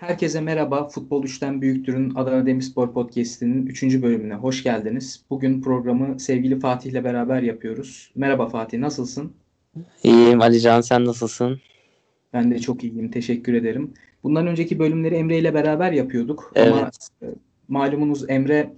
Herkese merhaba. Futbol 3'ten Büyüktür'ün Adana Demirspor Podcast'inin 3. bölümüne hoş geldiniz. Bugün programı sevgili Fatih ile beraber yapıyoruz. Merhaba Fatih, nasılsın? İyiyim Alican, sen nasılsın? Ben de çok iyiyim, teşekkür ederim. Bundan önceki bölümleri Emre ile beraber yapıyorduk. Evet. Ama e, malumunuz Emre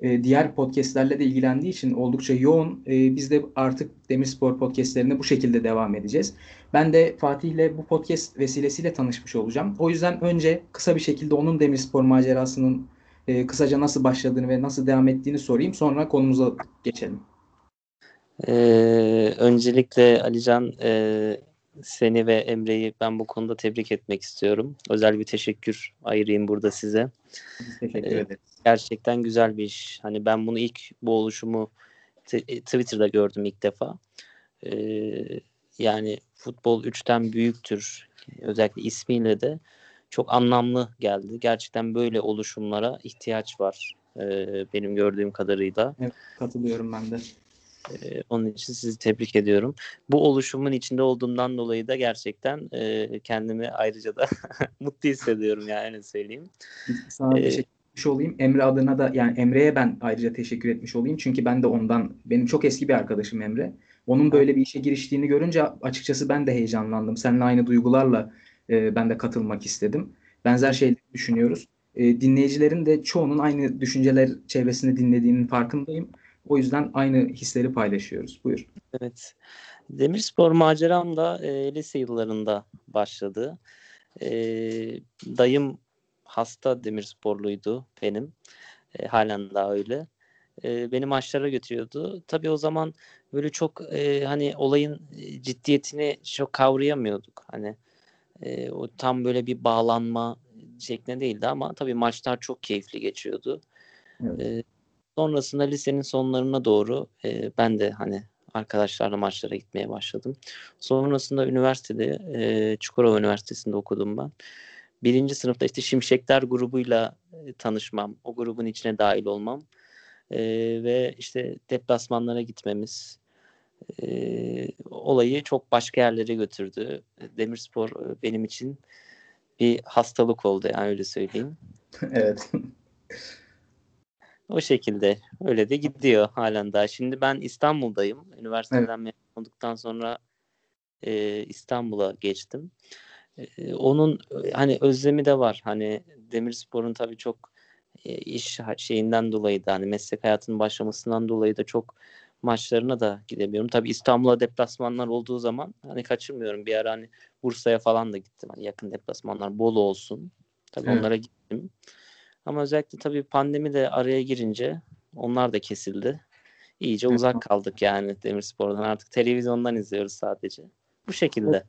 e, diğer podcastlerle de ilgilendiği için oldukça yoğun. E, biz de artık Demirspor podcastlerine bu şekilde devam edeceğiz. Ben de Fatih ile bu podcast vesilesiyle tanışmış olacağım. O yüzden önce kısa bir şekilde onun Demirspor macerasının e, kısaca nasıl başladığını ve nasıl devam ettiğini sorayım. Sonra konumuza geçelim. Ee, öncelikle Alican e, seni ve Emre'yi ben bu konuda tebrik etmek istiyorum. Özel bir teşekkür ayırayım burada size. Teşekkür Evet. ederiz. Gerçekten güzel bir iş. Hani ben bunu ilk bu oluşumu t- Twitter'da gördüm ilk defa. Ee, yani futbol 3'ten büyüktür. Özellikle ismiyle de çok anlamlı geldi. Gerçekten böyle oluşumlara ihtiyaç var. ee, benim gördüğüm kadarıyla. Katılıyorum ben de. Onun için sizi tebrik ediyorum. Bu oluşumun içinde olduğumdan dolayı da gerçekten e, kendimi ayrıca da mutlu hissediyorum yani öyle söyleyeyim. Sana Ee, teşekkür etmiş olayım. Emre adına da yani Emre'ye ben ayrıca teşekkür etmiş olayım. Çünkü ben de ondan benim çok eski bir arkadaşım Emre. Onun böyle bir işe giriştiğini görünce açıkçası ben de heyecanlandım. Seninle aynı duygularla e, ben de katılmak istedim. Benzer şeyleri düşünüyoruz. E, dinleyicilerin de çoğunun aynı düşünceler çevresinde dinlediğinin farkındayım. O yüzden aynı hisleri paylaşıyoruz. Buyur. Evet. Demirspor maceram da e, lise yıllarında başladı. E, dayım hasta Demirsporluydu benim. E, halen daha öyle. E, beni maçlara götürüyordu. Tabii o zaman böyle çok e, hani olayın e, ciddiyetini çok kavrayamıyorduk. Hani e, o tam böyle bir bağlanma şeklinde değildi ama tabii maçlar çok keyifli geçiyordu. Evet. E, sonrasında lisenin sonlarına doğru e, ben de hani arkadaşlarla maçlara gitmeye başladım. Sonrasında üniversitede e, Çukurova Üniversitesi'nde okudum ben. Birinci sınıfta işte Şimşekler grubuyla e, tanışmam, o grubun içine dahil olmam e, ve işte deplasmanlara gitmemiz e, olayı çok başka yerlere götürdü. Demirspor e, benim için bir hastalık oldu yani öyle söyleyeyim. Evet. O şekilde öyle de gidiyor halen daha. Şimdi ben İstanbul'dayım. Üniversiteden mezun olduktan sonra e, İstanbul'a geçtim. E, onun e, hani özlemi de var. Hani Demirspor'un tabii çok e, iş şeyinden dolayı da hani meslek hayatının başlamasından dolayı da çok maçlarına da gidemiyorum. Tabii İstanbul'a deplasmanlar olduğu zaman hani kaçırmıyorum. Bir ara hani Bursa'ya falan da gittim. Hani yakın deplasmanlar Bolu olsun. Tabii Evet. onlara gittim. Ama özellikle tabii pandemi de araya girince onlar da kesildi. İyice Evet. uzak kaldık yani Demirspor'dan. Artık televizyondan izliyoruz sadece. Bu şekilde.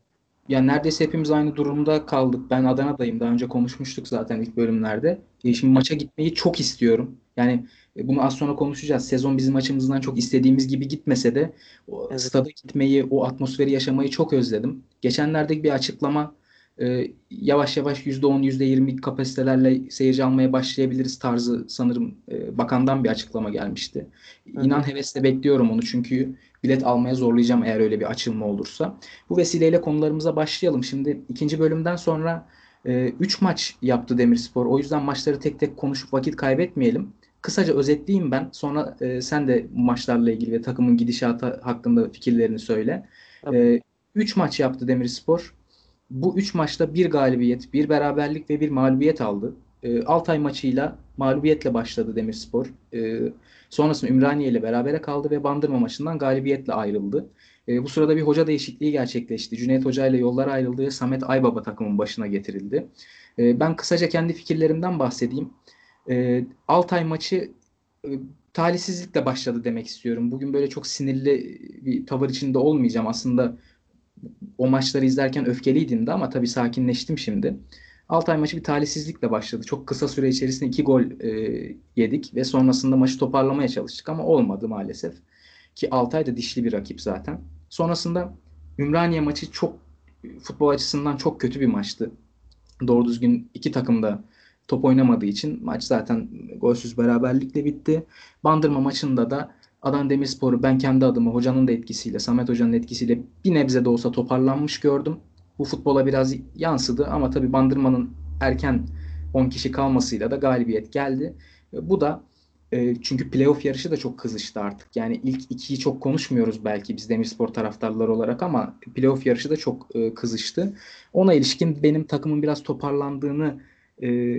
Yani neredeyse hepimiz aynı durumda kaldık. Ben Adana'dayım. Daha önce konuşmuştuk zaten ilk bölümlerde. E, şimdi maça gitmeyi çok istiyorum. Yani e, bunu az sonra konuşacağız. Sezon bizim açımızdan çok istediğimiz gibi gitmese de o Evet. stada gitmeyi, o atmosferi yaşamayı çok özledim. Geçenlerde bir açıklama e, yavaş yavaş %10, %20 kapasitelerle seyirci almaya başlayabiliriz tarzı sanırım e, bakandan bir açıklama gelmişti. Hı. İnan hevesle bekliyorum onu çünkü bilet almaya zorlayacağım eğer öyle bir açılma olursa. Bu vesileyle konularımıza başlayalım. Şimdi ikinci bölümden sonra 3 maç yaptı Demirspor. O yüzden maçları tek tek konuşup vakit kaybetmeyelim. Kısaca özetleyeyim ben. Sonra e, sen de maçlarla ilgili ve takımın gidişatı hakkında fikirlerini söyle. Tabii. 3 maç yaptı Demirspor. Bu 3 maçta bir galibiyet, bir beraberlik ve bir mağlubiyet aldı. E, Altay maçıyla mağlubiyetle başladı Demirspor. E, sonrasında Ümraniye ile berabere kaldı ve Bandırma maçından galibiyetle ayrıldı. E, bu sırada bir hoca değişikliği gerçekleşti. Cüneyt Hoca ile yollar ayrıldı ve Samet Aybaba takımın başına getirildi. E, ben kısaca kendi fikirlerimden bahsedeyim. E, Altay maçı e, talihsizlikle başladı demek istiyorum. Bugün böyle çok sinirli bir tavır içinde olmayacağım. Aslında o maçları izlerken öfkeliydim de ama tabii sakinleştim şimdi. Altay maçı bir talihsizlikle başladı. Çok kısa süre içerisinde iki gol e, yedik ve sonrasında maçı toparlamaya çalıştık ama olmadı maalesef. Ki Altay da dişli bir rakip zaten. Sonrasında Ümraniye maçı çok futbol açısından çok kötü bir maçtı. Doğru düzgün iki takım da top oynamadığı için maç zaten golsüz beraberlikle bitti. Bandırma maçında da Adana Demirspor'u ben kendi adıma hocanın da etkisiyle, Samet Hoca'nın etkisiyle bir nebze de olsa toparlanmış gördüm. Bu futbola biraz yansıdı ama tabii Bandırma'nın erken 10 kişi kalmasıyla da galibiyet geldi. Bu da çünkü playoff yarışı da çok kızıştı artık. Yani ilk ikiyi çok konuşmuyoruz belki biz Demirspor taraftarları olarak ama playoff yarışı da çok kızıştı. Ona ilişkin benim takımın biraz toparlandığını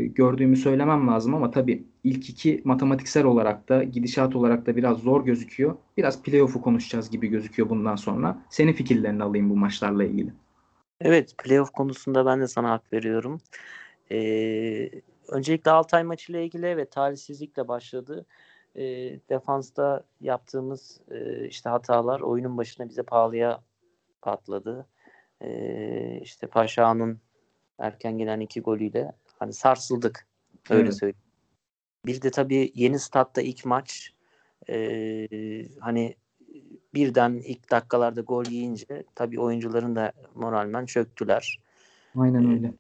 gördüğümü söylemem lazım ama tabii ilk iki matematiksel olarak da gidişat olarak da biraz zor gözüküyor. Biraz playoff'u konuşacağız gibi gözüküyor bundan sonra. Senin fikirlerini alayım bu maçlarla ilgili. Evet playoff konusunda ben de sana hak veriyorum. Ee, öncelikle Altay maçıyla ilgili evet talihsizlikle başladı. E, defansta yaptığımız e, işte hatalar oyunun başına bize pahalıya patladı. E, işte Paşa'nın erken gelen iki golüyle hani sarsıldık. Öyle evet. söyleyeyim. Bir de tabii yeni statta ilk maç e, hani birden ilk dakikalarda gol yiyince tabii oyuncuların da moralmen çöktüler. Aynen öyle. E,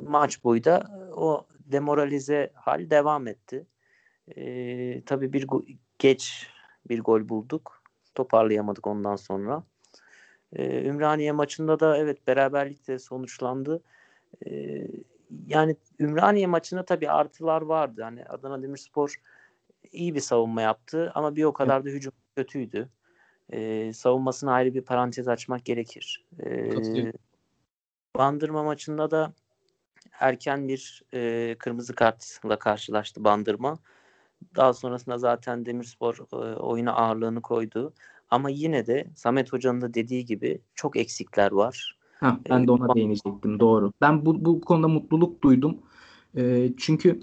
maç boyu da o demoralize hal devam etti. E, tabii bir geç bir gol bulduk. Toparlayamadık ondan sonra. E, Ümraniye maçında da evet beraberlikle sonuçlandı. E, yani Ümraniye maçında tabii artılar vardı. Hani Adana Demirspor iyi bir savunma yaptı ama bir o kadar da hücum kötüydü. E, savunmasına ayrı bir parantez açmak gerekir. E, Bandırma maçında da erken bir e, kırmızı kartla karşılaştı Bandırma. Daha sonrasında zaten Demirspor e, oyuna ağırlığını koydu. Ama yine de Samet Hoca'nın da dediği gibi çok eksikler var. Ha, ben de ona ee, değinecektim. Doğru. Ben bu, bu konuda mutluluk duydum. E, çünkü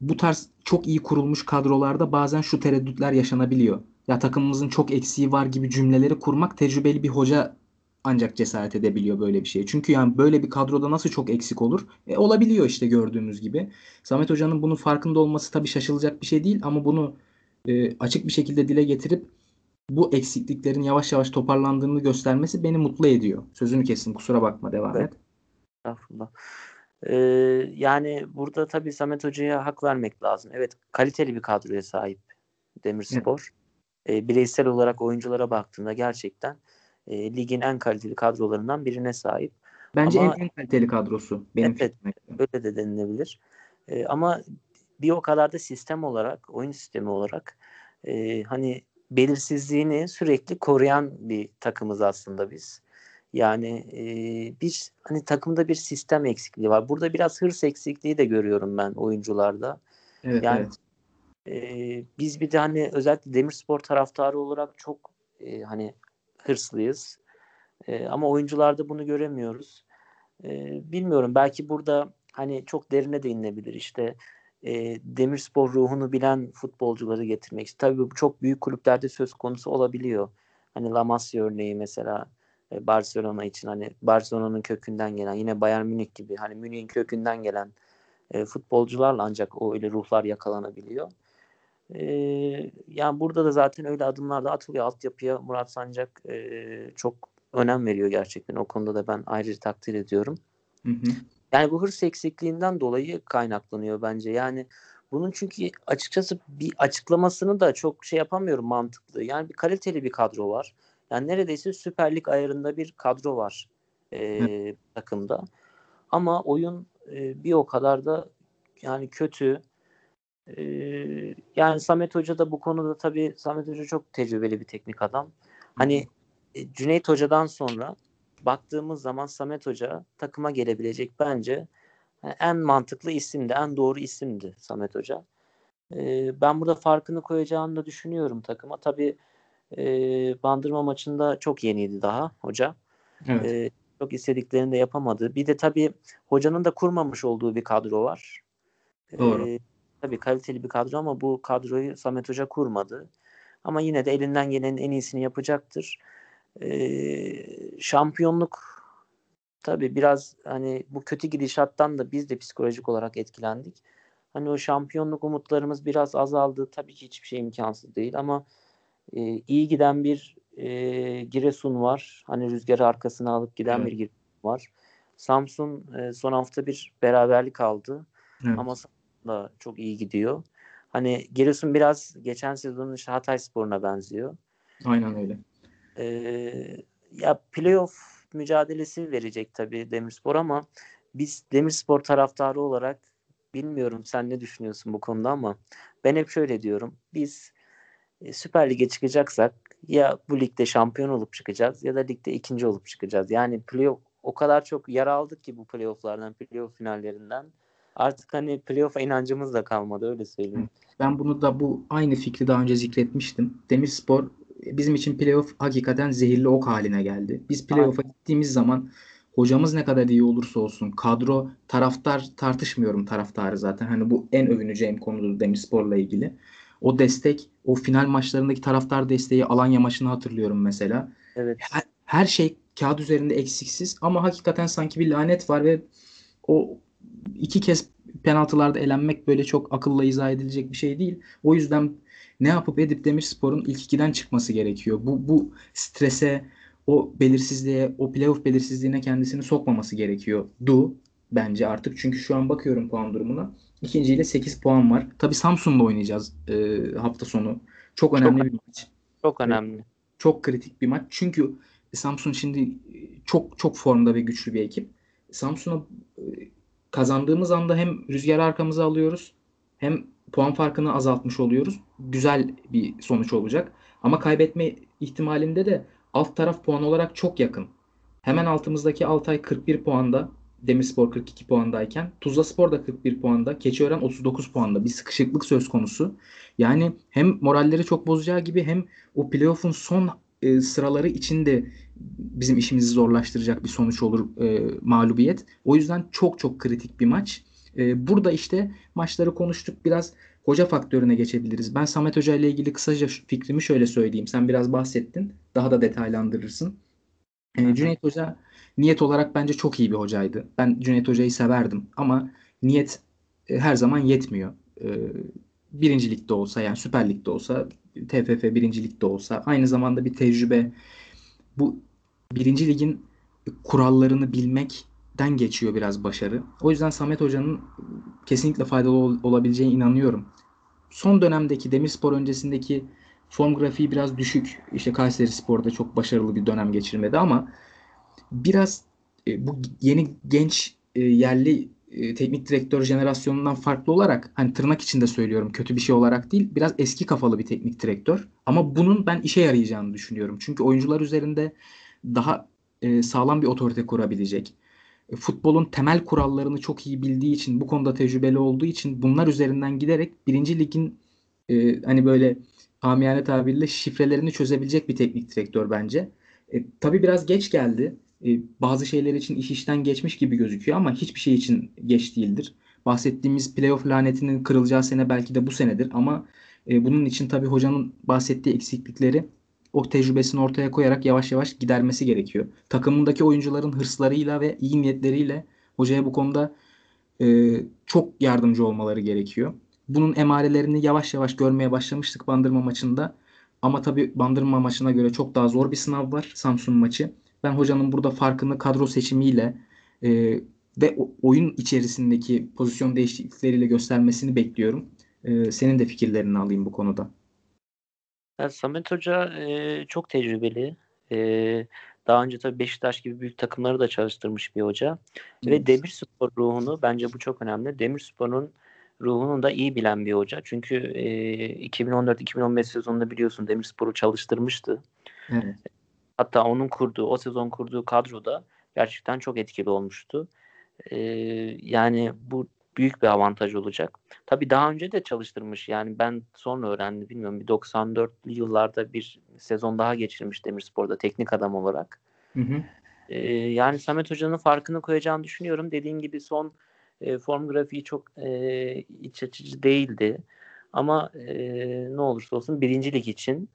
bu tarz çok iyi kurulmuş kadrolarda bazen şu tereddütler yaşanabiliyor. Ya takımımızın çok eksiği var gibi cümleleri kurmak tecrübeli bir hoca ancak cesaret edebiliyor böyle bir şeye. Çünkü yani böyle bir kadroda nasıl çok eksik olur? E, olabiliyor işte gördüğünüz gibi. Samet Hoca'nın bunun farkında olması tabii şaşılacak bir şey değil ama bunu e, açık bir şekilde dile getirip bu eksikliklerin yavaş yavaş toparlandığını göstermesi beni mutlu ediyor. Sözünü kestim kusura bakma devam evet. et. Estağfurullah. Ee, yani burada tabii Samet Hoca'ya hak vermek lazım. Evet kaliteli bir kadroya sahip Demirspor. Evet. Ee, bireysel olarak oyunculara baktığında gerçekten e, ligin en kaliteli kadrolarından birine sahip. Bence ama, en, en kaliteli kadrosu. Benim evet, öyle de denilebilir. E, ama bir o kadar da sistem olarak, oyun sistemi olarak e, hani belirsizliğini sürekli koruyan bir takımız aslında biz. Yani e, bir hani takımda bir sistem eksikliği var. Burada biraz hırs eksikliği de görüyorum ben oyuncularda. Evet, yani evet. E, biz bir de hani özellikle Demirspor taraftarı olarak çok e, hani hırslıyız. E, ama oyuncularda bunu göremiyoruz. E, bilmiyorum belki burada hani çok derine de inilebilir işte e, Demirspor ruhunu bilen futbolcuları getirmek. Tabii bu çok büyük kulüplerde söz konusu olabiliyor. Hani La Masia örneği mesela e, Barcelona için hani Barcelona'nın kökünden gelen yine Bayern Münih gibi hani Münih'in kökünden gelen e, futbolcularla ancak o öyle ruhlar yakalanabiliyor. E, yani burada da zaten öyle adımlar da atılıyor. Altyapıya Murat Sancak e, çok önem veriyor gerçekten. O konuda da ben ayrıca takdir ediyorum. Hı hı. Yani bu hırs eksikliğinden dolayı kaynaklanıyor bence. Yani bunun çünkü açıkçası bir açıklamasını da çok şey yapamıyorum mantıklı. Yani bir kaliteli bir kadro var. Yani neredeyse Süper Lig ayarında bir kadro var e, takımda. Ama oyun e, bir o kadar da yani kötü. E, yani Samet Hoca da bu konuda tabii Samet Hoca çok tecrübeli bir teknik adam. Hani e, Cüneyt Hoca'dan sonra baktığımız zaman Samet Hoca takıma gelebilecek bence en mantıklı isimdi, en doğru isimdi Samet Hoca. Ee, ben burada farkını koyacağını da düşünüyorum takıma. Tabii e, Bandırma maçında çok yeniydi daha hoca. Evet. E, çok istediklerini de yapamadı. Bir de tabii hocanın da kurmamış olduğu bir kadro var. Doğru. E, tabii kaliteli bir kadro ama bu kadroyu Samet Hoca kurmadı. Ama yine de elinden gelenin en iyisini yapacaktır. E, şampiyonluk tabii biraz hani bu kötü gidişattan da biz de psikolojik olarak etkilendik. Hani o şampiyonluk umutlarımız biraz azaldı. Tabii ki hiçbir şey imkansız değil ama e, iyi giden bir e, Giresun var. Hani rüzgarı arkasına alıp giden evet. bir Giresun var. Samsun e, son hafta bir beraberlik aldı. Evet. Ama da çok iyi gidiyor. Hani Giresun biraz geçen sezonun işte Hatay Spor'una benziyor. Aynen öyle. E, ya playoff mücadelesi verecek tabii Demirspor ama biz Demirspor taraftarı olarak bilmiyorum sen ne düşünüyorsun bu konuda ama ben hep şöyle diyorum. Biz e, Süper Lig'e çıkacaksak ya bu ligde şampiyon olup çıkacağız ya da ligde ikinci olup çıkacağız. Yani playoff o kadar çok yara aldık ki bu playofflardan, playoff finallerinden. Artık hani playoff'a inancımız da kalmadı öyle söyleyeyim. Ben bunu da bu aynı fikri daha önce zikretmiştim. Demirspor bizim için playoff hakikaten zehirli ok haline geldi. Biz playoff'a gittiğimiz zaman hocamız ne kadar iyi olursa olsun kadro taraftar tartışmıyorum taraftarı zaten. Hani bu en övüneceğim konudur Demirspor'la ilgili. O destek, o final maçlarındaki taraftar desteği Alanya maçını hatırlıyorum mesela. Evet. Her, her şey kağıt üzerinde eksiksiz ama hakikaten sanki bir lanet var ve o iki kez penaltılarda elenmek böyle çok akılla izah edilecek bir şey değil. O yüzden ne yapıp edip Demirspor'un ilk ikiden çıkması gerekiyor. Bu, bu strese, o belirsizliğe, o playoff belirsizliğine kendisini sokmaması gerekiyor. Du bence artık. Çünkü şu an bakıyorum puan durumuna. İkinciyle 8 puan var. Tabii Samsun'la oynayacağız e, hafta sonu. Çok önemli çok, bir maç. Çok önemli. Çok kritik bir maç. Çünkü Samsun şimdi çok çok formda ve güçlü bir ekip. Samsun'a kazandığımız anda hem rüzgar arkamıza alıyoruz hem puan farkını azaltmış oluyoruz. Güzel bir sonuç olacak. Ama kaybetme ihtimalinde de alt taraf puan olarak çok yakın. Hemen altımızdaki Altay 41 puanda, Demirspor 42 puandayken Tuzlaspor da 41 puanda, Keçiören 39 puanda. Bir sıkışıklık söz konusu. Yani hem moralleri çok bozacağı gibi hem o playoff'un son e, sıraları içinde bizim işimizi zorlaştıracak bir sonuç olur e, mağlubiyet. O yüzden çok çok kritik bir maç. E, burada işte maçları konuştuk. Biraz hoca faktörüne geçebiliriz. Ben Samet Hoca ile ilgili kısaca fikrimi şöyle söyleyeyim. Sen biraz bahsettin. Daha da detaylandırırsın. E, Cüneyt Hoca niyet olarak bence çok iyi bir hocaydı. Ben Cüneyt Hoca'yı severdim ama niyet e, her zaman yetmiyor. E, birinci ligde olsa yani Süper Lig'de olsa TFF birinci ligde olsa aynı zamanda bir tecrübe bu birinci ligin kurallarını bilmekten geçiyor biraz başarı. O yüzden Samet Hoca'nın kesinlikle faydalı ol- olabileceğine inanıyorum. Son dönemdeki Demirspor öncesindeki form grafiği biraz düşük. İşte Kayseri Spor'da çok başarılı bir dönem geçirmedi ama biraz e, bu yeni genç e, yerli e, teknik direktör jenerasyonundan farklı olarak hani tırnak içinde söylüyorum kötü bir şey olarak değil biraz eski kafalı bir teknik direktör ama bunun ben işe yarayacağını düşünüyorum. Çünkü oyuncular üzerinde daha e, sağlam bir otorite kurabilecek. E, futbolun temel kurallarını çok iyi bildiği için bu konuda tecrübeli olduğu için bunlar üzerinden giderek birinci ligin e, hani böyle amiyane tabirle şifrelerini çözebilecek bir teknik direktör bence. E, tabii biraz geç geldi. E, bazı şeyler için iş işten geçmiş gibi gözüküyor ama hiçbir şey için geç değildir. Bahsettiğimiz playoff lanetinin kırılacağı sene belki de bu senedir ama e, bunun için tabii hocanın bahsettiği eksiklikleri o tecrübesini ortaya koyarak yavaş yavaş gidermesi gerekiyor. Takımındaki oyuncuların hırslarıyla ve iyi niyetleriyle hocaya bu konuda e, çok yardımcı olmaları gerekiyor. Bunun emarelerini yavaş yavaş görmeye başlamıştık Bandırma maçında. Ama tabii Bandırma maçına göre çok daha zor bir sınav var Samsun maçı. Ben hocanın burada farkını kadro seçimiyle e, ve oyun içerisindeki pozisyon değişiklikleriyle göstermesini bekliyorum. E, senin de fikirlerini alayım bu konuda. Ya Samet Hoca e, çok tecrübeli. E, daha önce tabii Beşiktaş gibi büyük takımları da çalıştırmış bir hoca. Evet. Ve Demirspor ruhunu bence bu çok önemli. Demirspor'un ruhunu da iyi bilen bir hoca. Çünkü e, 2014-2015 sezonunda biliyorsun Demirspor'u çalıştırmıştı. Evet. Hatta onun kurduğu, o sezon kurduğu kadroda gerçekten çok etkili olmuştu. E, yani bu büyük bir avantaj olacak. Tabii daha önce de çalıştırmış. Yani ben sonra öğrendim bilmiyorum. Bir 94'lü yıllarda bir sezon daha geçirmiş Demirspor'da teknik adam olarak. Hı hı. Ee, yani Samet Hoca'nın farkını koyacağını düşünüyorum. Dediğin gibi son e, form grafiği çok e, iç açıcı değildi. Ama e, ne olursa olsun birincilik için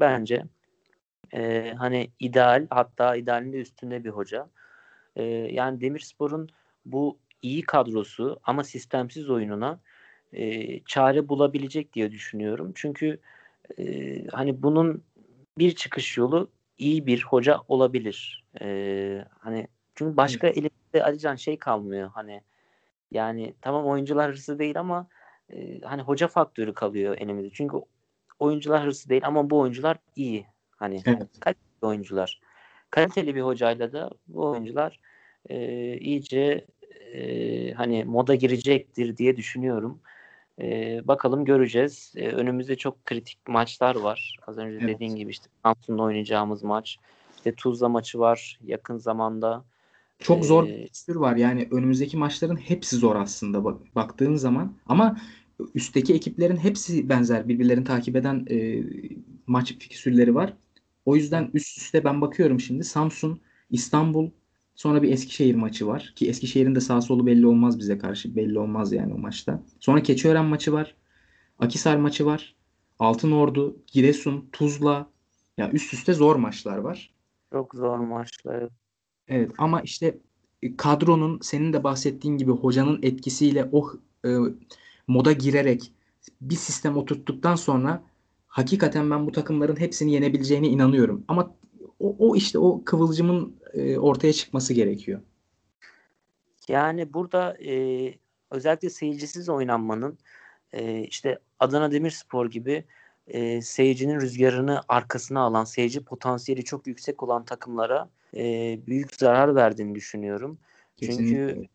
bence e, hani ideal hatta idealinde üstünde bir hoca. E, yani Demirspor'un bu iyi kadrosu ama sistemsiz oyununa e, çare bulabilecek diye düşünüyorum. Çünkü e, hani bunun bir çıkış yolu iyi bir hoca olabilir. E, hani çünkü başka evet. elinde Alican şey kalmıyor hani yani tamam oyuncular hırsı değil ama e, hani hoca faktörü kalıyor elimizde. Çünkü oyuncular hırsı değil ama bu oyuncular iyi. Hani evet. kaliteli oyuncular. Kaliteli bir hocayla da bu oyuncular e, iyice e, hani moda girecektir diye düşünüyorum. E, bakalım göreceğiz. E, önümüzde çok kritik maçlar var. Az önce Evet. dediğin gibi işte Samsun'da oynayacağımız maç. İşte Tuzla maçı var yakın zamanda. Çok zor Ee, bir var. Yani önümüzdeki maçların hepsi zor aslında bak, baktığın zaman. Ama üstteki ekiplerin hepsi benzer. Birbirlerini takip eden e, maç fikstürleri var. O yüzden üst üste ben bakıyorum şimdi. Samsun, İstanbul, sonra bir Eskişehir maçı var. Ki Eskişehir'in de sağ solu belli olmaz bize karşı. Belli olmaz yani o maçta. Sonra Keçiören maçı var. Akhisar maçı var. Altınordu, Giresun, Tuzla. Ya üst üste zor maçlar var. çok zor maçlar. Evet ama işte e, kadronun senin de bahsettiğin gibi hocanın etkisiyle o e, moda girerek bir sistem oturttuktan sonra hakikaten ben bu takımların hepsini yenebileceğine inanıyorum. Ama o, o işte o kıvılcımın e, ortaya çıkması gerekiyor. Yani burada e, özellikle seyircisiz oynanmanın e, işte Adana Demirspor gibi e, seyircinin rüzgarını arkasına alan, seyirci potansiyeli çok yüksek olan takımlara e, büyük zarar verdiğini düşünüyorum. Çünkü Kesinlikle.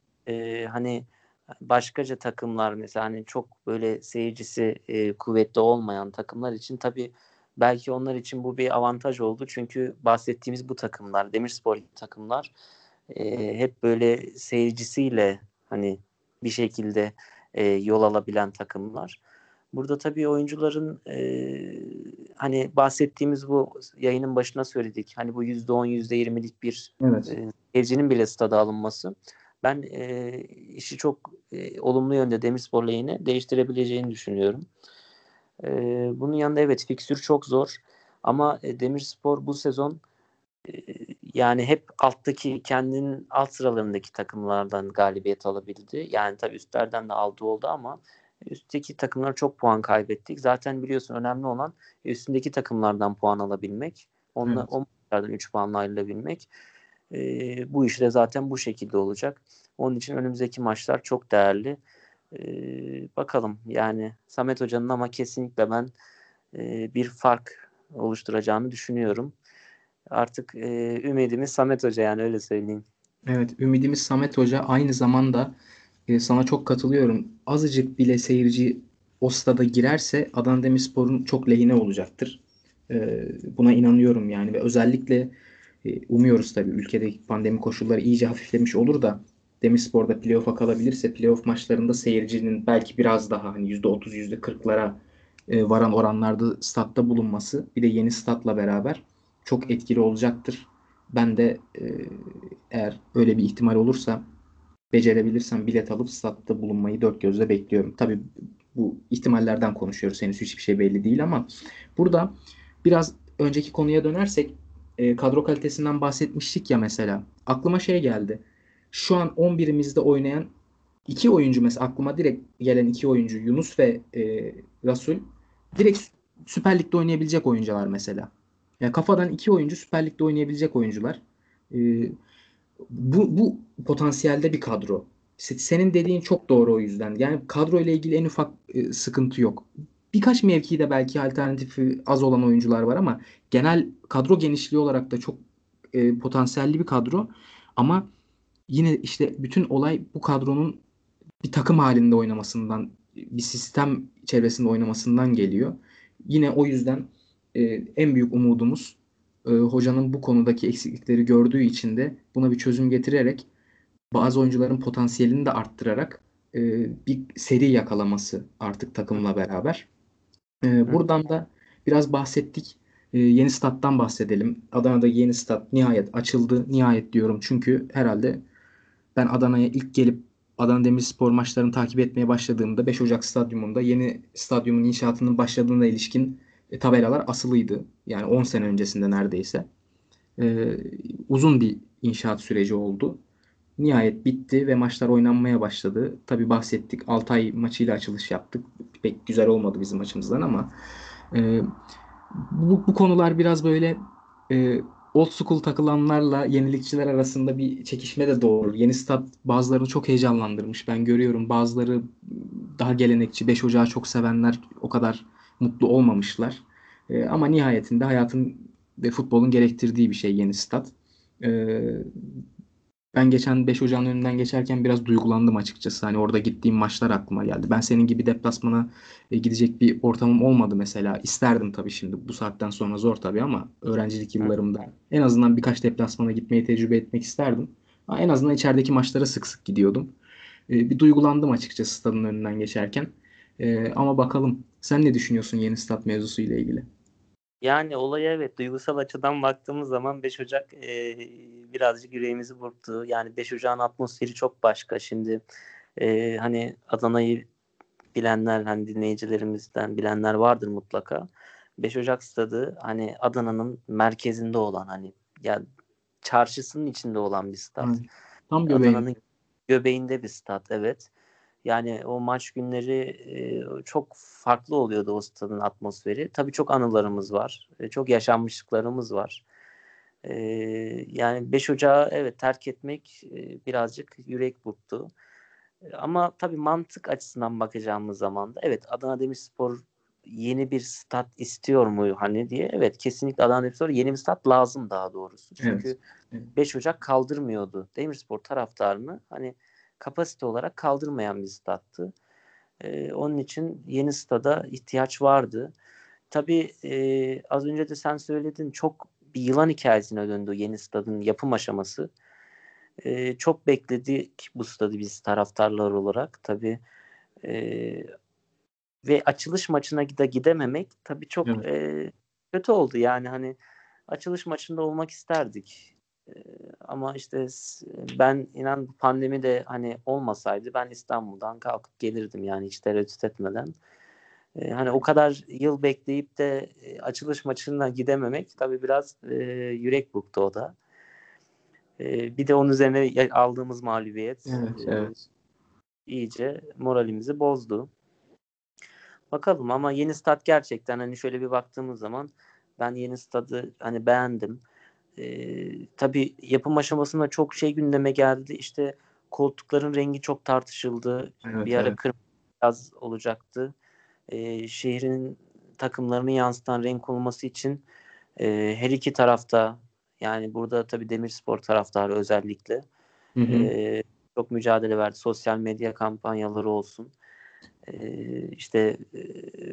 e, hani başkaca takımlar mesela hani çok böyle seyircisi e, kuvvetli olmayan takımlar için tabii belki onlar için bu bir avantaj oldu. Çünkü bahsettiğimiz bu takımlar, Demirspor takımlar e, hep böyle seyircisiyle hani bir şekilde e, yol alabilen takımlar. Burada tabii oyuncuların e, hani bahsettiğimiz bu yayının başına söyledik. Hani bu %10, %20'lik bir Evet. e, seyircinin bile stada alınması ben e, işi çok e, olumlu yönde Demirspor lehine değiştirebileceğini düşünüyorum. E, bunun yanında evet fikstür çok zor ama e, Demirspor bu sezon e, yani hep alttaki kendinin alt sıralarındaki takımlardan galibiyet alabildi. Yani tabii üstlerden de aldığı oldu ama üstteki takımlar çok puan kaybettik. Zaten biliyorsun önemli olan üstündeki takımlardan puan alabilmek. Onla, Evet. O maçlardan 3 puanla ayrılabilmek. E, bu iş de zaten bu şekilde olacak. Onun için önümüzdeki maçlar çok değerli. E, bakalım yani Samet Hoca'nın ama kesinlikle ben e, bir fark oluşturacağını düşünüyorum. Artık e, ümidimiz Samet Hoca yani öyle söyleyeyim. Evet, ümidimiz Samet Hoca aynı zamanda e, sana çok katılıyorum. Azıcık bile seyirci o stada girerse Adana Demirspor'un çok lehine olacaktır. E, buna inanıyorum yani ve özellikle e, umuyoruz tabii ülkedeki pandemi koşulları iyice hafiflemiş olur da Demirspor'da playoff'a kalabilirse playoff maçlarında seyircinin belki biraz daha hani %30 %40'lara e, varan oranlarda statta bulunması bir de yeni statla beraber çok etkili olacaktır. Ben de e, eğer öyle bir ihtimal olursa becerebilirsem bilet alıp statta bulunmayı dört gözle bekliyorum. Tabii bu ihtimallerden konuşuyoruz. Henüz hiçbir şey belli değil ama burada biraz önceki konuya dönersek e, kadro kalitesinden bahsetmiştik ya mesela. Aklıma şey geldi. Şu an 11'imizde oynayan iki oyuncu mesela aklıma direkt gelen iki oyuncu Yunus ve e, Rasul direkt Süper Lig'de oynayabilecek oyuncular mesela. Yani kafadan iki oyuncu Süper Lig'de oynayabilecek oyuncular. Ee, bu, bu potansiyelde bir kadro. Se- Senin dediğin çok doğru o yüzden. Yani kadro ile ilgili en ufak e, sıkıntı yok. Birkaç mevkide belki alternatifi az olan oyuncular var ama genel kadro genişliği olarak da çok e, potansiyelli bir kadro. Ama yine işte bütün olay bu kadronun bir takım halinde oynamasından, bir sistem çevresinde oynamasından geliyor. Yine o yüzden e, en büyük umudumuz e, hocanın bu konudaki eksiklikleri gördüğü için de buna bir çözüm getirerek bazı oyuncuların potansiyelini de arttırarak e, bir seri yakalaması artık takımla beraber. E, buradan da biraz bahsettik. E, yeni stat'tan bahsedelim. Adana'da yeni stat nihayet açıldı. Nihayet diyorum çünkü herhalde ben Adana'ya ilk gelip Adana Demirspor maçlarını takip etmeye başladığımda 5 Ocak stadyumunda yeni stadyumun inşaatının başladığına ilişkin e, tabelalar asılıydı. Yani 10 sene öncesinde neredeyse. E, uzun bir inşaat süreci oldu. Nihayet bitti ve maçlar oynanmaya başladı. Tabii bahsettik. Altay maçıyla açılış yaptık. Pek güzel olmadı bizim açımızdan ama e, bu, bu konular biraz böyle e, old school takılanlarla yenilikçiler arasında bir çekişme de doğurur. Yeni stat bazılarını çok heyecanlandırmış. Ben görüyorum bazıları daha gelenekçi, 5 Ocağı çok sevenler o kadar mutlu olmamışlar. E, ama nihayetinde hayatın ve futbolun gerektirdiği bir şey yeni stat. E, Ben geçen 5 Ocağın önünden geçerken biraz duygulandım açıkçası. Hani orada gittiğim maçlar aklıma geldi. Ben senin gibi deplasmana e, gidecek bir ortamım olmadı mesela. İsterdim tabii şimdi. Bu saatten sonra zor tabii ama öğrencilik yıllarımda en azından birkaç deplasmana gitmeyi tecrübe etmek isterdim. En azından içerideki maçlara sık sık gidiyordum. E, bir duygulandım açıkçası stadın önünden geçerken. E, ama bakalım sen ne düşünüyorsun yeni stat mevzusu ile ilgili? Yani olaya evet duygusal açıdan baktığımız zaman 5 Ocak e, birazcık yüreğimizi burktu. Yani 5 Ocak'ın atmosferi çok başka. Şimdi e, hani Adana'yı bilenler hani dinleyicilerimizden bilenler vardır mutlaka. 5 Ocak stadı hani Adana'nın merkezinde olan hani ya çarşısının içinde olan bir stat. Tam göbeğinde. Adana'nın göbeğinde bir stat evet. Yani o maç günleri e, çok farklı oluyordu o stadın atmosferi. Tabii çok anılarımız var. E, çok yaşanmışlıklarımız var. E, yani 5 Ocağı evet terk etmek e, birazcık yürek burktu. E, ama tabii mantık açısından bakacağımız zaman da evet Adana Demirspor yeni bir stat istiyor mu hani diye. Evet kesinlikle Adana Demirspor yeni bir stat lazım daha doğrusu. Çünkü evet. 5 Ocak kaldırmıyordu Demirspor taraftarını. Hani kapasite olarak kaldırmayan bir stattı. E, onun için yeni stada ihtiyaç vardı. Tabii e, az önce de sen söyledin çok bir yılan hikayesine döndü yeni stadın yapım aşaması. E, çok bekledik bu stadı biz taraftarlar olarak. Tabii e, ve açılış maçına da gidememek tabii çok evet. e, kötü oldu. Yani hani açılış maçında olmak isterdik ama işte ben inan pandemi de hani olmasaydı ben İstanbul'dan kalkıp gelirdim yani hiç tereddüt etmeden. hani o kadar yıl bekleyip de açılış maçına gidememek tabii biraz e, yürek burktu o da. E, bir de onun üzerine aldığımız mağlubiyet evet, e, evet. iyice moralimizi bozdu. Bakalım ama yeni stat gerçekten hani şöyle bir baktığımız zaman ben yeni stadı hani beğendim. E, tabii yapım aşamasında çok şey gündeme geldi. İşte koltukların rengi çok tartışıldı. Evet, bir ara evet. kırmızı beyaz olacaktı. E, şehrin takımlarını yansıtan renk olması için e, her iki tarafta yani burada tabii Demirspor taraftarı özellikle hı hı. E, çok mücadele verdi. Sosyal medya kampanyaları olsun işte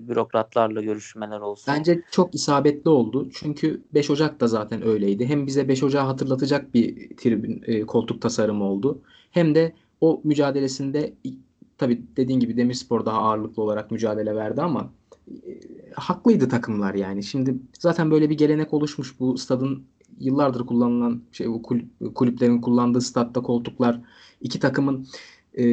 bürokratlarla görüşmeler olsun. Bence çok isabetli oldu. Çünkü 5 Ocak da zaten öyleydi. Hem bize 5 Ocak'ı hatırlatacak bir tribün koltuk tasarımı oldu. Hem de o mücadelesinde tabii dediğin gibi Demirspor daha ağırlıklı olarak mücadele verdi ama haklıydı takımlar yani. Şimdi zaten böyle bir gelenek oluşmuş bu stadın yıllardır kullanılan şey kulüplerin kullandığı statta koltuklar iki takımın e,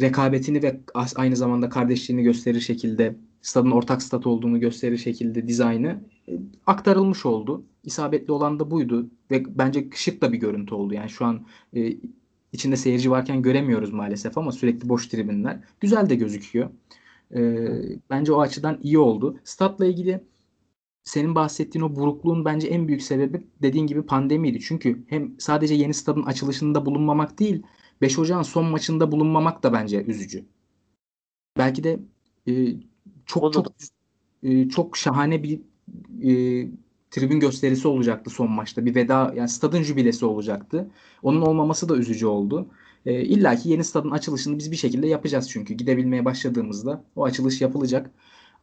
rekabetini ve aynı zamanda kardeşliğini gösterir şekilde stadın ortak stat olduğunu gösterir şekilde dizaynı e, aktarılmış oldu. İsabetli olan da buydu ve bence şık da bir görüntü oldu. Yani şu an e, içinde seyirci varken göremiyoruz maalesef ama sürekli boş tribünler. Güzel de gözüküyor. E, bence o açıdan iyi oldu. Statla ilgili senin bahsettiğin o burukluğun bence en büyük sebebi dediğin gibi pandemiydi. Çünkü hem sadece yeni stadın açılışında bulunmamak değil, 5 Ocak'ın son maçında bulunmamak da bence üzücü. Belki de e, çok çok e, çok şahane bir e, tribün gösterisi olacaktı son maçta. Bir veda yani stadın jübilesi olacaktı. Onun olmaması da üzücü oldu. E, İlla ki yeni stadın açılışını biz bir şekilde yapacağız çünkü. Gidebilmeye başladığımızda o açılış yapılacak.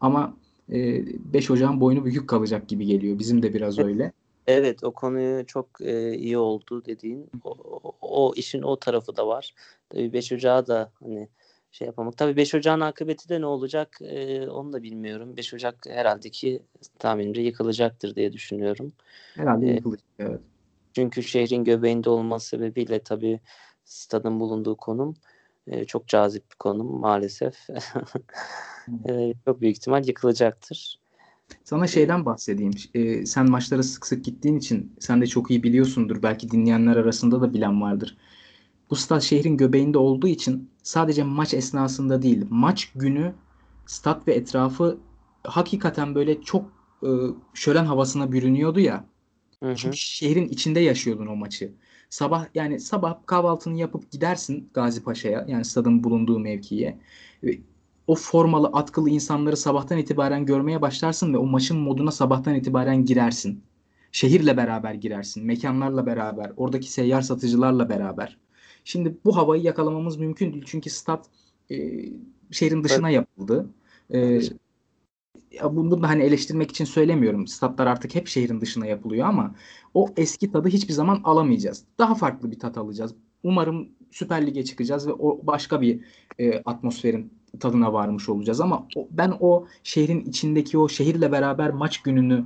Ama e, 5 Ocak'ın boynu bükük kalacak gibi geliyor. Bizim de biraz öyle. Evet o konuyu çok e, iyi oldu dediğin. O, o, işin o tarafı da var. Tabii 5 Ocağı da hani şey yapamak. Tabii 5 Ocağın akıbeti de ne olacak e, onu da bilmiyorum. 5 Ocak herhalde ki tahminimce yıkılacaktır diye düşünüyorum. Herhalde e, yıkılacak evet. Çünkü şehrin göbeğinde olması sebebiyle tabii stadın bulunduğu konum e, çok cazip bir konum maalesef. e, çok büyük ihtimal yıkılacaktır. Sana şeyden bahsedeyim. Ee, sen maçlara sık sık gittiğin için sen de çok iyi biliyorsundur. Belki dinleyenler arasında da bilen vardır. Bu stat şehrin göbeğinde olduğu için sadece maç esnasında değil, maç günü stat ve etrafı hakikaten böyle çok e, şölen havasına bürünüyordu ya. Hı hı. Çünkü şehrin içinde yaşıyordun o maçı. Sabah yani sabah kahvaltını yapıp gidersin Gazi Paşa'ya yani stadın bulunduğu mevkiye o formalı, atkılı insanları sabahtan itibaren görmeye başlarsın ve o maçın moduna sabahtan itibaren girersin. Şehirle beraber girersin, mekanlarla beraber, oradaki seyyar satıcılarla beraber. Şimdi bu havayı yakalamamız mümkün değil çünkü stat e, şehrin dışına yapıldı. E, bunu da hani eleştirmek için söylemiyorum. Statlar artık hep şehrin dışına yapılıyor ama o eski tadı hiçbir zaman alamayacağız. Daha farklı bir tat alacağız. Umarım Süper Lig'e çıkacağız ve o başka bir e, atmosferin tadına varmış olacağız ama o, ben o şehrin içindeki o şehirle beraber maç gününü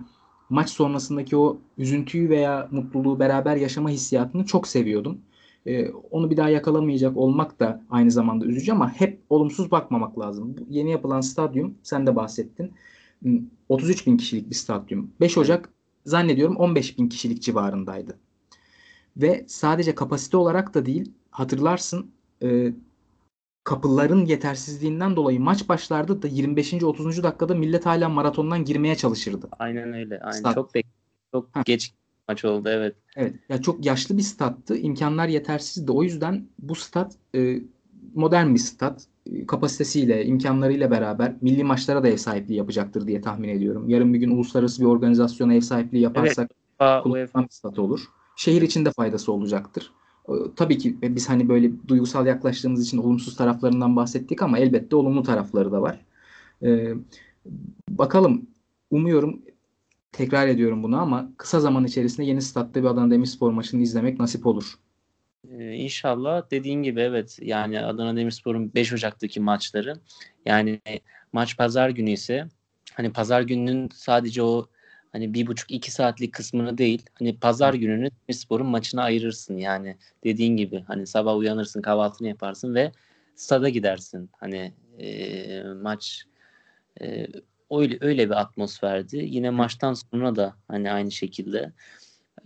maç sonrasındaki o üzüntüyü veya mutluluğu beraber yaşama hissiyatını çok seviyordum. Ee, onu bir daha yakalamayacak olmak da aynı zamanda üzücü ama hep olumsuz bakmamak lazım. Bu yeni yapılan stadyum sen de bahsettin. 33 bin kişilik bir stadyum. 5 Ocak zannediyorum 15 bin kişilik civarındaydı. Ve sadece kapasite olarak da değil hatırlarsın e, kapıların yetersizliğinden dolayı maç başlardı da 25. 30. dakikada millet hala maratondan girmeye çalışırdı. Aynen öyle. Aynen. Stat. Çok bek çok ha. geç maç oldu evet. Evet. Ya çok yaşlı bir stattı. İmkanlar yetersizdi. O yüzden bu stat e, modern bir stat. E, kapasitesiyle, imkanlarıyla beraber milli maçlara da ev sahipliği yapacaktır diye tahmin ediyorum. Yarın bir gün uluslararası bir organizasyona ev sahipliği yaparsak evet. kullanılan bir stat olur. Şehir için de faydası olacaktır. Tabii ki biz hani böyle duygusal yaklaştığımız için olumsuz taraflarından bahsettik ama elbette olumlu tarafları da var. Ee, bakalım umuyorum tekrar ediyorum bunu ama kısa zaman içerisinde yeni statta bir Adana Demirspor maçını izlemek nasip olur. Ee, inşallah dediğin gibi evet yani Adana Demirspor'un 5 Ocak'taki maçları yani maç pazar günü ise hani pazar gününün sadece o hani bir buçuk iki saatlik kısmını değil hani pazar gününü Demirspor'un maçına ayırırsın yani. Dediğin gibi hani sabah uyanırsın kahvaltını yaparsın ve stada gidersin. Hani e, maç e, öyle öyle bir atmosferdi. Yine maçtan sonra da hani aynı şekilde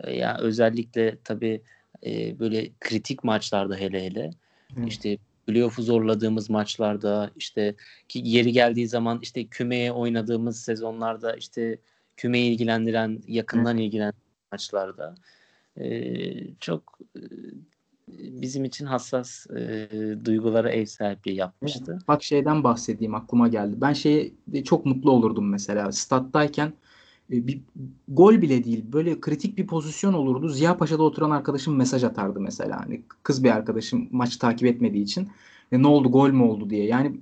e, ya özellikle tabii e, böyle kritik maçlarda hele hele Hı. işte playoff'u zorladığımız maçlarda işte ki yeri geldiği zaman işte kümeye oynadığımız sezonlarda işte kümeyi ilgilendiren yakından Hı. maçlarda e, çok e, bizim için hassas e, duygulara ev sahipliği yapmıştı. Bak şeyden bahsedeyim aklıma geldi. Ben şeye çok mutlu olurdum mesela. Stat'tayken e, bir gol bile değil böyle kritik bir pozisyon olurdu. Ziya Paşa'da oturan arkadaşım mesaj atardı mesela. Hani kız bir arkadaşım maç takip etmediği için e, ne oldu gol mü oldu diye. Yani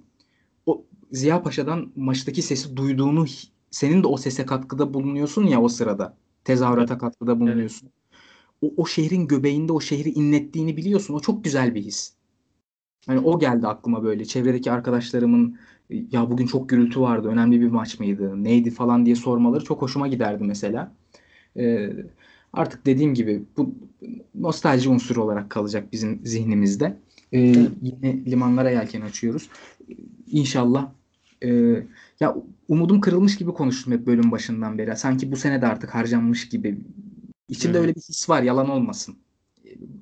o Ziya Paşa'dan maçtaki sesi duyduğunu senin de o sese katkıda bulunuyorsun ya o sırada. Tezahürata katkıda bulunuyorsun. O, o şehrin göbeğinde o şehri inlettiğini biliyorsun. O çok güzel bir his. Hani o geldi aklıma böyle. Çevredeki arkadaşlarımın ya bugün çok gürültü vardı, önemli bir maç mıydı, neydi falan diye sormaları çok hoşuma giderdi mesela. Ee, artık dediğim gibi bu nostalji unsuru olarak kalacak bizim zihnimizde. Ee, yine limanlara yelken açıyoruz. İnşallah e, ya umudum kırılmış gibi konuştum hep bölüm başından beri. Sanki bu sene de artık harcanmış gibi. İçimde öyle bir his var, yalan olmasın.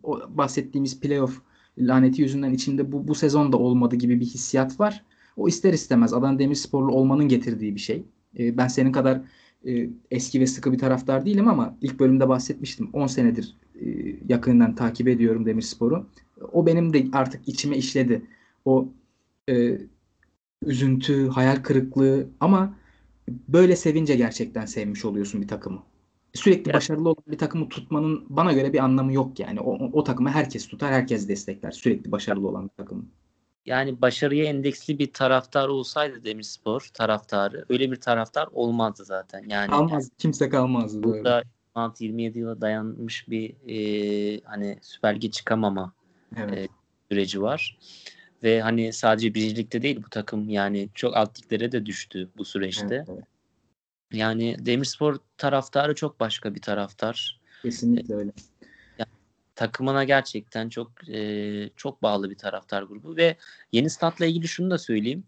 O bahsettiğimiz playoff laneti yüzünden içinde bu bu sezon da olmadı gibi bir hissiyat var. O ister istemez Adana Demirsporlu olmanın getirdiği bir şey. E, ben senin kadar e, eski ve sıkı bir taraftar değilim ama ilk bölümde bahsetmiştim. 10 senedir e, yakından takip ediyorum Demirspor'u. O benim de artık içime işledi. O e, üzüntü, hayal kırıklığı ama böyle sevince gerçekten sevmiş oluyorsun bir takımı. Sürekli ya. başarılı olan bir takımı tutmanın bana göre bir anlamı yok yani. O, o, o takımı herkes tutar, herkes destekler. Sürekli başarılı olan bir takımı yani başarıya endeksli bir taraftar olsaydı Demirspor taraftarı öyle bir taraftar olmazdı zaten. Yani kalmaz kimse kalmazdı. Burada 26-27 yıla dayanmış bir e, hani Süper Lig'e çıkamama evet. e, süreci var. Ve hani sadece birincilikte değil bu takım yani çok alt liglere de düştü bu süreçte. Evet. Yani Demirspor taraftarı çok başka bir taraftar. Kesinlikle öyle takımına gerçekten çok e, çok bağlı bir taraftar grubu ve yeni statla ilgili şunu da söyleyeyim.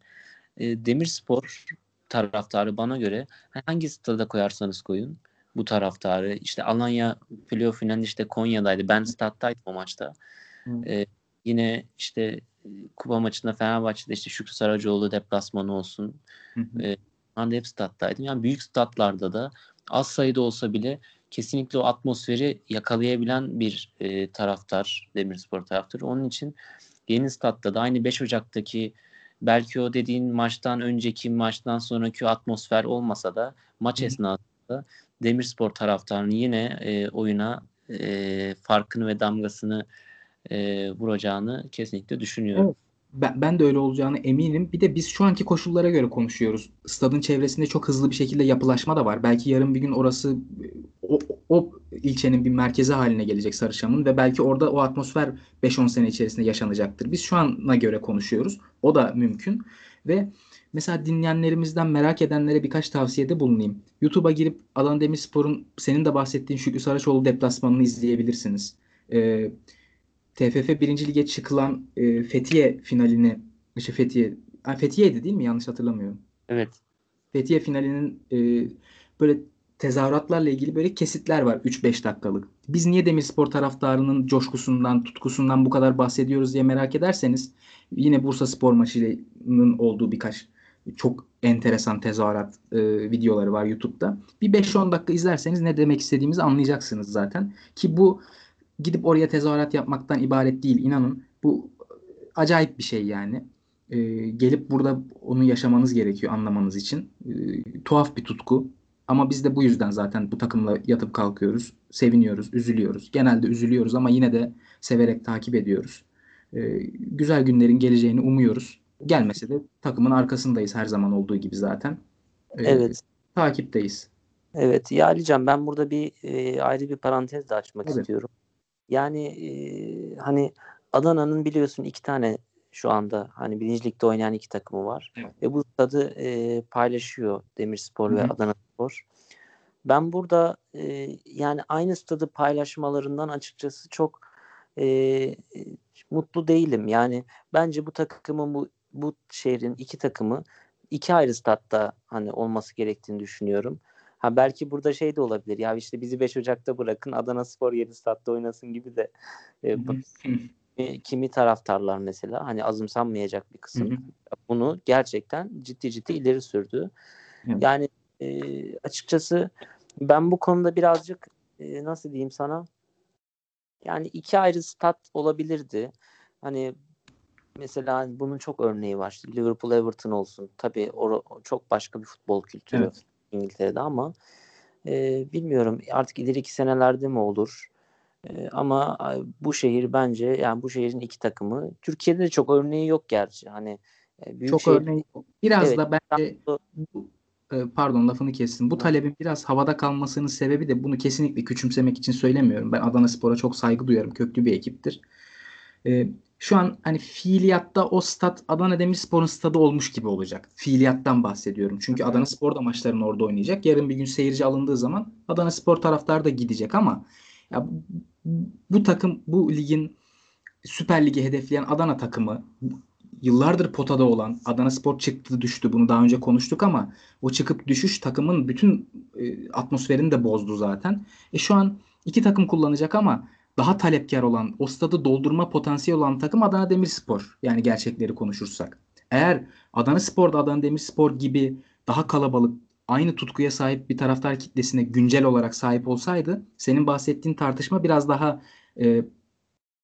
E, Demirspor taraftarı bana göre hangi stada koyarsanız koyun bu taraftarı işte Alanya playoff finalinde işte Konya'daydı. Ben stat'taydım o maçta. E, yine işte kupa maçında Fenerbahçe'de işte Şükrü Saracoğlu deplasmanı olsun. E, ben de hep stat'taydım. Yani büyük statlarda da az sayıda olsa bile kesinlikle o atmosferi yakalayabilen bir e, taraftar, Demirspor taraftarı. Onun için yeni statta da aynı 5 Ocak'taki belki o dediğin maçtan önceki maçtan sonraki atmosfer olmasa da maç Hı. esnasında Demirspor taraftarının yine e, oyuna e, farkını ve damgasını e, vuracağını kesinlikle düşünüyorum. Evet. Ben, ben de öyle olacağını eminim. Bir de biz şu anki koşullara göre konuşuyoruz. Stadın çevresinde çok hızlı bir şekilde yapılaşma da var. Belki yarın bir gün orası o, o ilçenin bir merkezi haline gelecek Sarıçam'ın ve belki orada o atmosfer 5-10 sene içerisinde yaşanacaktır. Biz şu ana göre konuşuyoruz. O da mümkün. Ve mesela dinleyenlerimizden merak edenlere birkaç tavsiyede bulunayım. YouTube'a girip Adana Demirspor'un senin de bahsettiğin Şükrü Saraçoğlu deplasmanını izleyebilirsiniz. Ee, TFF 1. Lige çıkılan e, Fethiye finalini işte Fethiye Fethiye'ydi değil mi? Yanlış hatırlamıyorum. Evet. Fethiye finalinin e, böyle tezahüratlarla ilgili böyle kesitler var 3-5 dakikalık. Biz niye Demirspor taraftarının coşkusundan, tutkusundan bu kadar bahsediyoruz diye merak ederseniz yine Bursa Spor maçının olduğu birkaç çok enteresan tezahürat e, videoları var YouTube'da. Bir 5-10 dakika izlerseniz ne demek istediğimizi anlayacaksınız zaten. Ki bu gidip oraya tezahürat yapmaktan ibaret değil. inanın bu acayip bir şey yani. E, gelip burada onu yaşamanız gerekiyor anlamanız için. E, tuhaf bir tutku. Ama biz de bu yüzden zaten bu takımla yatıp kalkıyoruz. Seviniyoruz, üzülüyoruz. Genelde üzülüyoruz ama yine de severek takip ediyoruz. E, güzel günlerin geleceğini umuyoruz. Gelmese de takımın arkasındayız her zaman olduğu gibi zaten. E, evet. Takipteyiz. Evet. Ya Alican ben burada bir e, ayrı bir parantez de açmak evet. istiyorum. Yani e, hani Adana'nın biliyorsun iki tane şu anda hani birinci ligde oynayan iki takımı var. Evet. Ve bu stadı e, paylaşıyor Demirspor Hı-hı. ve Adana Spor. Ben burada e, yani aynı stadı paylaşmalarından açıkçası çok e, mutlu değilim. Yani bence bu takımın bu bu şehrin iki takımı iki ayrı statta hani olması gerektiğini düşünüyorum. Ha belki burada şey de olabilir. Ya işte bizi 5 Ocak'ta bırakın Adana Spor 7 statta oynasın gibi de e, kimi taraftarlar mesela hani azımsanmayacak bir kısım bunu gerçekten ciddi ciddi ileri sürdü. Yani e, açıkçası ben bu konuda birazcık e, nasıl diyeyim sana yani iki ayrı stat olabilirdi. Hani mesela bunun çok örneği var. Liverpool Everton olsun. Tabii o, çok başka bir futbol kültürü. Evet. İngiltere'de ama e, bilmiyorum artık ileriki senelerde mi olur? E, ama bu şehir bence yani bu şehrin iki takımı Türkiye'de de çok örneği yok gerçi. Hani büyük çok şehir... örneği. Biraz evet, da bence bu, pardon lafını kestim. Bu talebin biraz havada kalmasının sebebi de bunu kesinlikle küçümsemek için söylemiyorum. Ben Adana Spor'a çok saygı duyarım. Köklü bir ekiptir. E, şu an hani fiiliyatta o stat Adana Demirspor'un stadı olmuş gibi olacak. Fiiliyattan bahsediyorum. Çünkü Adana Spor da maçlarını orada oynayacak. Yarın bir gün seyirci alındığı zaman Adana Spor taraftarı da gidecek ama ya bu, bu takım bu ligin Süper Ligi hedefleyen Adana takımı yıllardır potada olan Adana Spor çıktı düştü. Bunu daha önce konuştuk ama o çıkıp düşüş takımın bütün e, atmosferini de bozdu zaten. E şu an iki takım kullanacak ama daha talepkar olan, o stadı doldurma potansiyeli olan takım Adana Demirspor. Yani gerçekleri konuşursak. Eğer Adana Spor'da Adana Demirspor gibi daha kalabalık, aynı tutkuya sahip bir taraftar kitlesine güncel olarak sahip olsaydı senin bahsettiğin tartışma biraz daha e,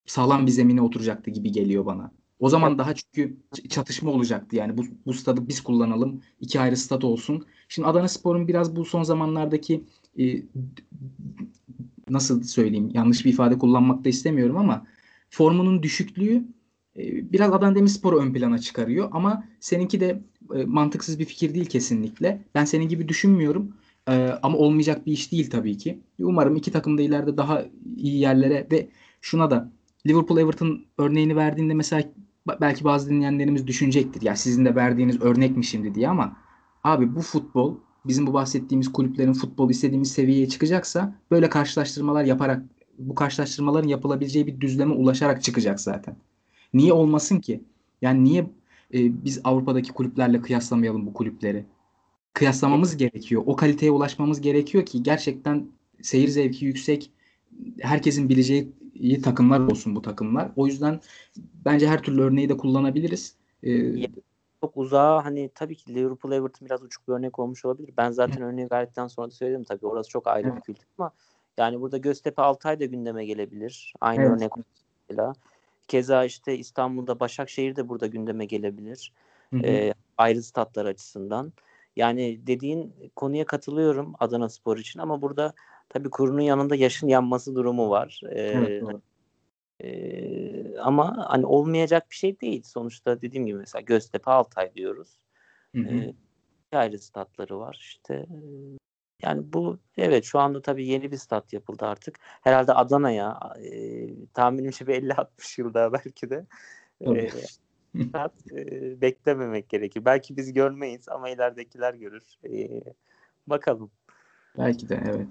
sağlam bir zemine oturacaktı gibi geliyor bana. O zaman daha çünkü çatışma olacaktı. Yani bu, bu stadı biz kullanalım. iki ayrı stat olsun. Şimdi Adana Spor'un biraz bu son zamanlardaki e, nasıl söyleyeyim yanlış bir ifade kullanmak da istemiyorum ama formunun düşüklüğü e, biraz Adana Demirspor'u ön plana çıkarıyor ama seninki de e, mantıksız bir fikir değil kesinlikle. Ben senin gibi düşünmüyorum. E, ama olmayacak bir iş değil tabii ki. Umarım iki takım da ileride daha iyi yerlere ve şuna da Liverpool Everton örneğini verdiğinde mesela belki bazı dinleyenlerimiz düşünecektir. Ya sizin de verdiğiniz örnek mi şimdi diye ama abi bu futbol bizim bu bahsettiğimiz kulüplerin futbol istediğimiz seviyeye çıkacaksa böyle karşılaştırmalar yaparak bu karşılaştırmaların yapılabileceği bir düzleme ulaşarak çıkacak zaten. Niye olmasın ki? Yani niye e, biz Avrupa'daki kulüplerle kıyaslamayalım bu kulüpleri? Kıyaslamamız gerekiyor. O kaliteye ulaşmamız gerekiyor ki gerçekten seyir zevki yüksek, herkesin bileceği takımlar olsun bu takımlar. O yüzden bence her türlü örneği de kullanabiliriz. Ee, çok uzağa hani tabii ki Liverpool Everton biraz uçuk bir örnek olmuş olabilir. Ben zaten örneği verdikten sonra da söyledim tabii orası çok ayrı bir kültür ama yani burada Göztepe Altay da gündeme gelebilir. Aynı evet. örnek mesela. Keza işte İstanbul'da Başakşehir de burada gündeme gelebilir. Hı hı. E, ayrı statlar açısından. Yani dediğin konuya katılıyorum Adana Spor için ama burada tabii kurunun yanında yaşın yanması durumu var. Ee, Evet, doğru. Ee, ama hani olmayacak bir şey değil. Sonuçta dediğim gibi mesela Göztepe Altay diyoruz. Hı hı. Ee, ayrı statları var işte. Yani bu evet şu anda tabii yeni bir stat yapıldı artık. Herhalde Adana'ya e, tahminimce bir 50-60 yılda belki de e, stat e, beklememek gerekir. Belki biz görmeyiz ama ileridekiler görür. E, bakalım. Belki de evet.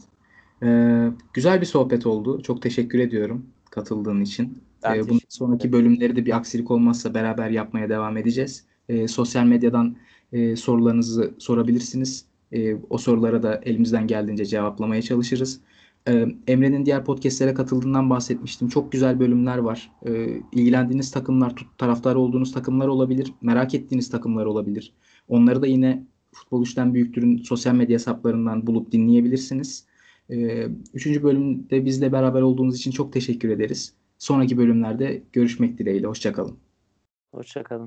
Ee, güzel bir sohbet oldu. Çok teşekkür ediyorum katıldığın için. Ben Ee, bundan sonraki bölümleri de bir aksilik olmazsa beraber yapmaya devam edeceğiz. Ee, sosyal medyadan e, sorularınızı sorabilirsiniz. Ee, o sorulara da elimizden geldiğince cevaplamaya çalışırız. Ee, Emre'nin diğer podcastlere katıldığından bahsetmiştim. Çok güzel bölümler var. Ee, ilgilendiğiniz takımlar, taraftar olduğunuz takımlar olabilir. Merak ettiğiniz takımlar olabilir. Onları da yine Futbol Üçten Büyüktür'ün sosyal medya hesaplarından bulup dinleyebilirsiniz. Ee, Üçüncü bölümde bizle beraber olduğunuz için çok teşekkür ederiz. Sonraki bölümlerde görüşmek dileğiyle. Hoşçakalın. Hoşçakalın.